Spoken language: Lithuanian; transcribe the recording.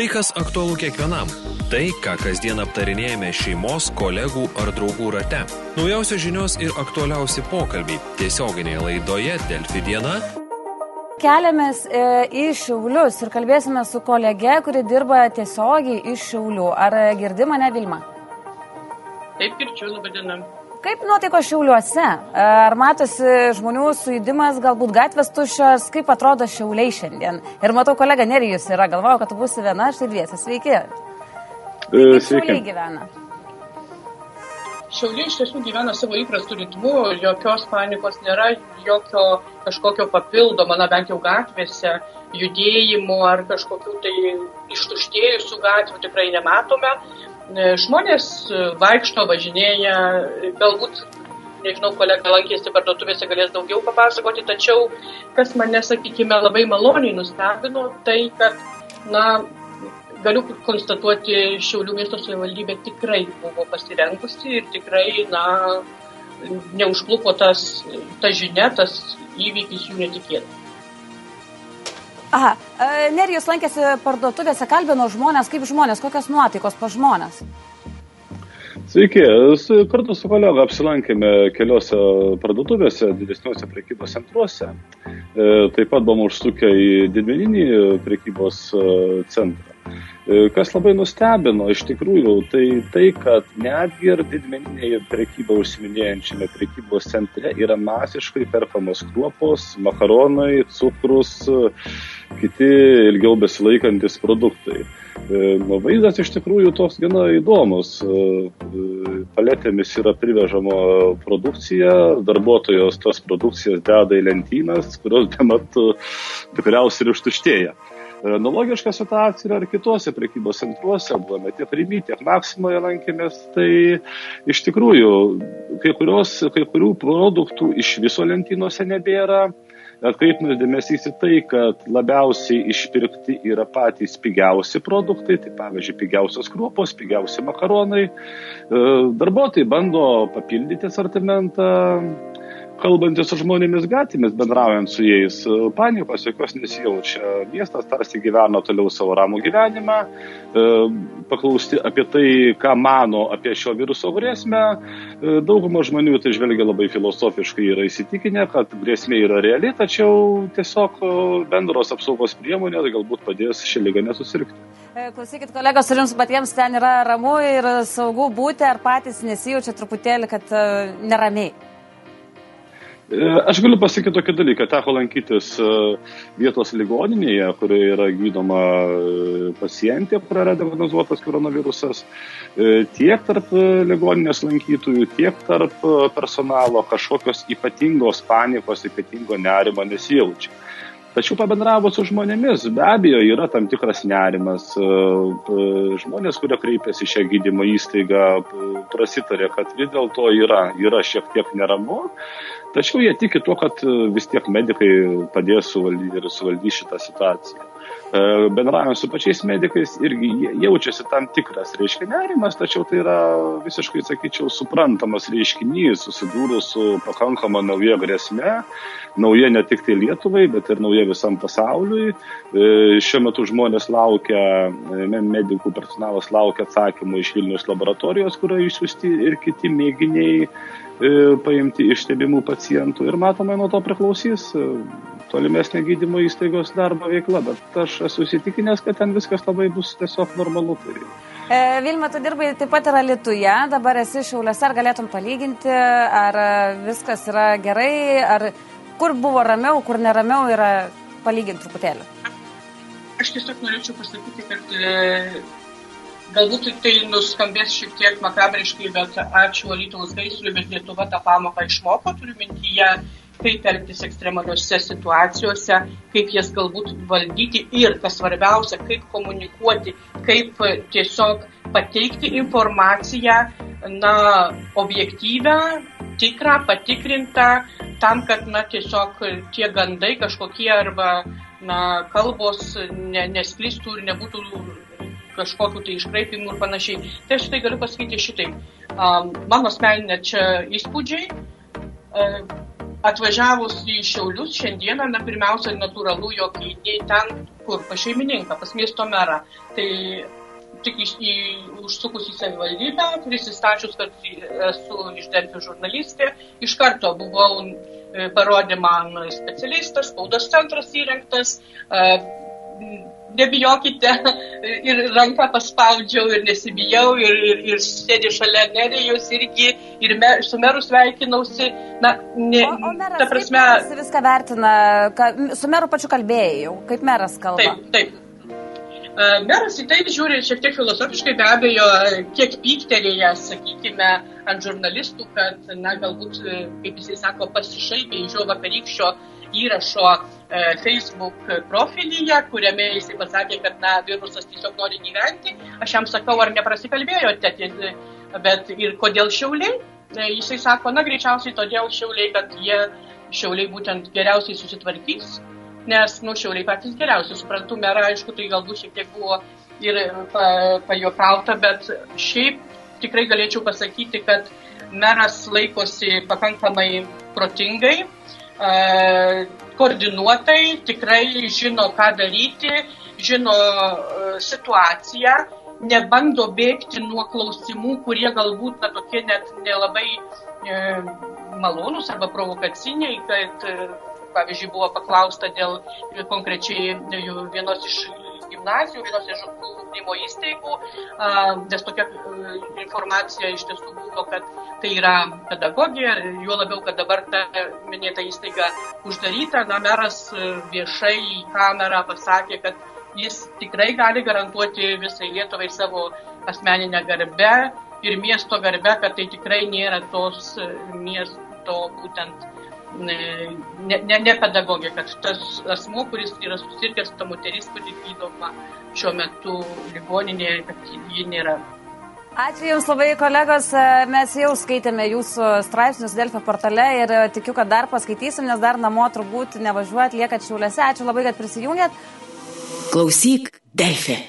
Tai, kas aktualu kiekvienam. Tai, ką kasdien aptarinėjame šeimos, kolegų ar draugų rate. Naujausios žinios ir aktualiausi pokalbiai tiesioginėje laidoje Delfi diena. Keliamės e, į Šiaulius ir kalbėsime su kolege, kuri dirba tiesiogiai iš Šiaulių. Ar girdi mane Vilma? Taip, girdžiu, labai diena. Kaip nuotaiko Šiauliuose? Ar matosi žmonių sujudimas, galbūt gatvės tuščios, kaip atrodo Šiauliai šiandien? Ir matau, kolega Nerijus yra, galvoju, kad tu būsi viena, štai dviesi. Sveiki. Kaip Šiauliai gyvena? Šiauliai iš tiesų gyvena savo įprastų ritmų, jokios panikos nėra, jokio kažkokio papildomo, na bent jau gatvėse, judėjimų ar kažkokių tai ištuštėjusių gatvių tikrai nematome. E, žmonės e, vaikšto, važinėja, galbūt, nežinau, kolega lankėsi parduotuvėse, galės daugiau papasakoti, tačiau kas mane, sakykime, labai maloniai nustebino, tai kad, na, galiu konstatuoti, Šiaulių miesto savivaldybė tikrai buvo pasirengusi ir tikrai, na, neužklupo tas, ta žinia, tas įvykis jų netikėtas. Aha, e, Nerijus lankėsi parduotuvėse, kalbino žmonės, kaip žmonės, kokios nuotaikos pa žmonės. Sveiki, kartu su kolega apsilankėme keliose parduotuvėse, didesniuose prekybos centruose. E, taip pat buvom užsukę į didmeninį prekybos e, centrą. Kas labai nustebino iš tikrųjų, tai tai, kad netgi ir didmeninėje prekybą užsiminėjančiame prekybos centre yra masiškai perkamos kruopos, makaronai, cukrus, kiti ilgiau besilaikantis produktai. E, vaizdas iš tikrųjų toks gana įdomus. E, e, paletėmis yra privežama produkcija, darbuotojos tos produkcijas deda į lentynas, kurios be metu tikriausiai ir užtuštėja. Analogiška situacija yra ir kitose prekybos centruose, buvome tiek Rimy, tiek Maksimoje lankėmės, tai iš tikrųjų kai, kurios, kai kurių produktų iš viso lentynose nebėra, atkreiptinas dėmesys į tai, kad labiausiai išpirkti yra patys pigiausi produktai, tai pavyzdžiui, pigiausios kruopos, pigiausi makaronai. E, darbuotojai bando papildyti asortimentą, kalbantis su žmonėmis gatvėmis, bendraujant su jais, panikos jokios nesijaučia. Miestas tarsi gyvena toliau savo ramų gyvenimą, e, paklausti apie tai, ką mano apie šio viruso grėsmę. E, dauguma žmonių tai žvelgia labai filosofiškai ir įsitikinę, kad grėsmė yra reali, tačiau tiesiog bendros apsaugos priemonės galbūt padės šią lygą nesusirgti. E, klausykit, kolegos, ar jums patiems ten yra ramu ir saugu būti, ar patys nesijaučia truputėlį, kad neramiai? E, aš galiu pasakyti tokį dalyką. Teko lankytis e, vietos ligoninėje, kurioje yra gydoma e, pacientė, kuria yra diagnozuotas koronavirusas. Tiek tarp ligoninės lankytojų, tiek tarp personalo kažkokios ypatingos panikos, ypatingo nerimo nesijaučia. Tačiau pabendravus su žmonėmis, be abejo, yra tam tikras nerimas. Žmonės, kurie kreipiasi šią gydymo įstaigą, prasitarė, kad vis dėlto yra, yra šiek tiek neramu. Tačiau jie tiki tuo, kad e, vis tiek medikai padės suvaldyti ir suvaldyti šitą situaciją. E, bendraujant su pačiais medikais irgi jaučiasi tam tikras reiškia nerimas, tačiau tai yra visiškai, sakyčiau, suprantamas reiškinys, susidūrus su pakankama nauja grėsme, nauja ne tik tai Lietuvai, bet ir nauja visam pasauliui. E, šiuo metu žmonės laukia, medikų personalas laukia atsakymų iš Vilnius laboratorijos, kurio išsiųsti ir kiti mėginiai paimti iš stebimų pacientų ir matomai nuo to priklausys e, tolimesnė gydymo įstaigos darbo veikla, bet aš esu įsitikinęs, kad ten viskas labai bus tiesiog normalu. Tai... E, Vilma, tu dirbai taip pat yra Lietuje, dabar esi Šiauliuose, ar galėtum palyginti, ar viskas yra gerai, ar kur buvo ramiau, kur neramiau yra palyginti truputėlį? Aš tiesiog norėčiau pasakyti, kad e, Galbūt tai nuskambės šiek tiek makabriškai, bet ačiū Alytaus gaisrui, bet Lietuva tą pamoką išmoko, turiu mintyje, kaip elgtis ekstremaliuose situacijose, kaip jas galbūt valdyti ir, kas svarbiausia, kaip komunikuoti, kaip tiesiog pateikti informaciją, na, objektyvę, tikrą, patikrintą, tam, kad, na, tiesiog tie gandai kažkokie arba, na, kalbos ne, nesklistų ir nebūtų kažkokiu tai iškraipimų ir panašiai. Tai aš tai galiu pasakyti šitaip. Um, mano asmeninė čia įspūdžiai. Uh, atvažiavus į Šiaulius šiandieną, na, pirmiausia, natūralu, jog nei ten, kur, pas šeimininką, pas miesto merą. Tai tik iš, į, užsukus į savivaldybę, prisistačius, kad esu iš Delfio žurnalistė, iš karto buvau, e, parodė man specialistas, spaudos centras įrengtas, e, nebijokite, ir ranką paspaudžiau, ir nesibijau, ir, ir, ir sėdė šalia nerijos irgi, ir me, su meru sveikinausi. Na, ne, o, o meras, ta prasme, viską vertina, ka, su meru pačiu kalbėjau, kaip meras kalba. Taip, taip. Meras į tai žiūri šiek tiek filosofiškai, be abejo, kiek pyktelėjęs, sakykime, ant žurnalistų, kad, na, galbūt, kaip jisai sako, pasišaipė iš jo vakarykščio įrašo e, Facebook profilyje, kuriame jisai pasakė, kad, na, virusas tiesiog nori gyventi. Aš jam sakau, ar neprasikalbėjote, bet ir kodėl šiauliai? E, jisai sako, na, greičiausiai todėl šiauliai, kad jie šiauliai būtent geriausiai susitvarkys nes, nu, šiauliai patys geriausi, suprantu, merą, aišku, tai galbūt šiek tiek buvo ir pa, pajokauta, bet šiaip tikrai galėčiau pasakyti, kad meras laikosi pakankamai protingai, koordinuotai, tikrai žino, ką daryti, žino situaciją, nebando bėgti nuo klausimų, kurie galbūt na, tokie net nelabai e, malonus arba provokaciniai, kad pavyzdžiui, buvo paklausta dėl konkrečiai vienos iš gimnazijų, vienos iš ugdymo įstaigų, nes tokia e, informacija iš tiesų buvo, kad tai yra pedagogija, juo labiau, kad dabar ta minėta įstaiga uždaryta, na, meras e, viešai į kamerą pasakė, kad jis tikrai gali garantuoti visai Lietuvai savo asmeninę garbę ir miesto garbę, kad tai tikrai nėra tos e, miesto būtent ne, ne, ne pedagogė, kad tas asmo, kuris yra susirgęs, ta moteris, kuri gydoma šiuo metu ligoninėje, kad ji nėra. Ačiū Jums labai, kolegos. Mes jau skaitėme Jūsų straipsnius Delfio portale ir tikiu, kad dar paskaitysim, nes dar namo turbūt nevažiuojat, liekat šiaulėse. Ačiū labai, kad prisijungėt. Klausyk, Delfė.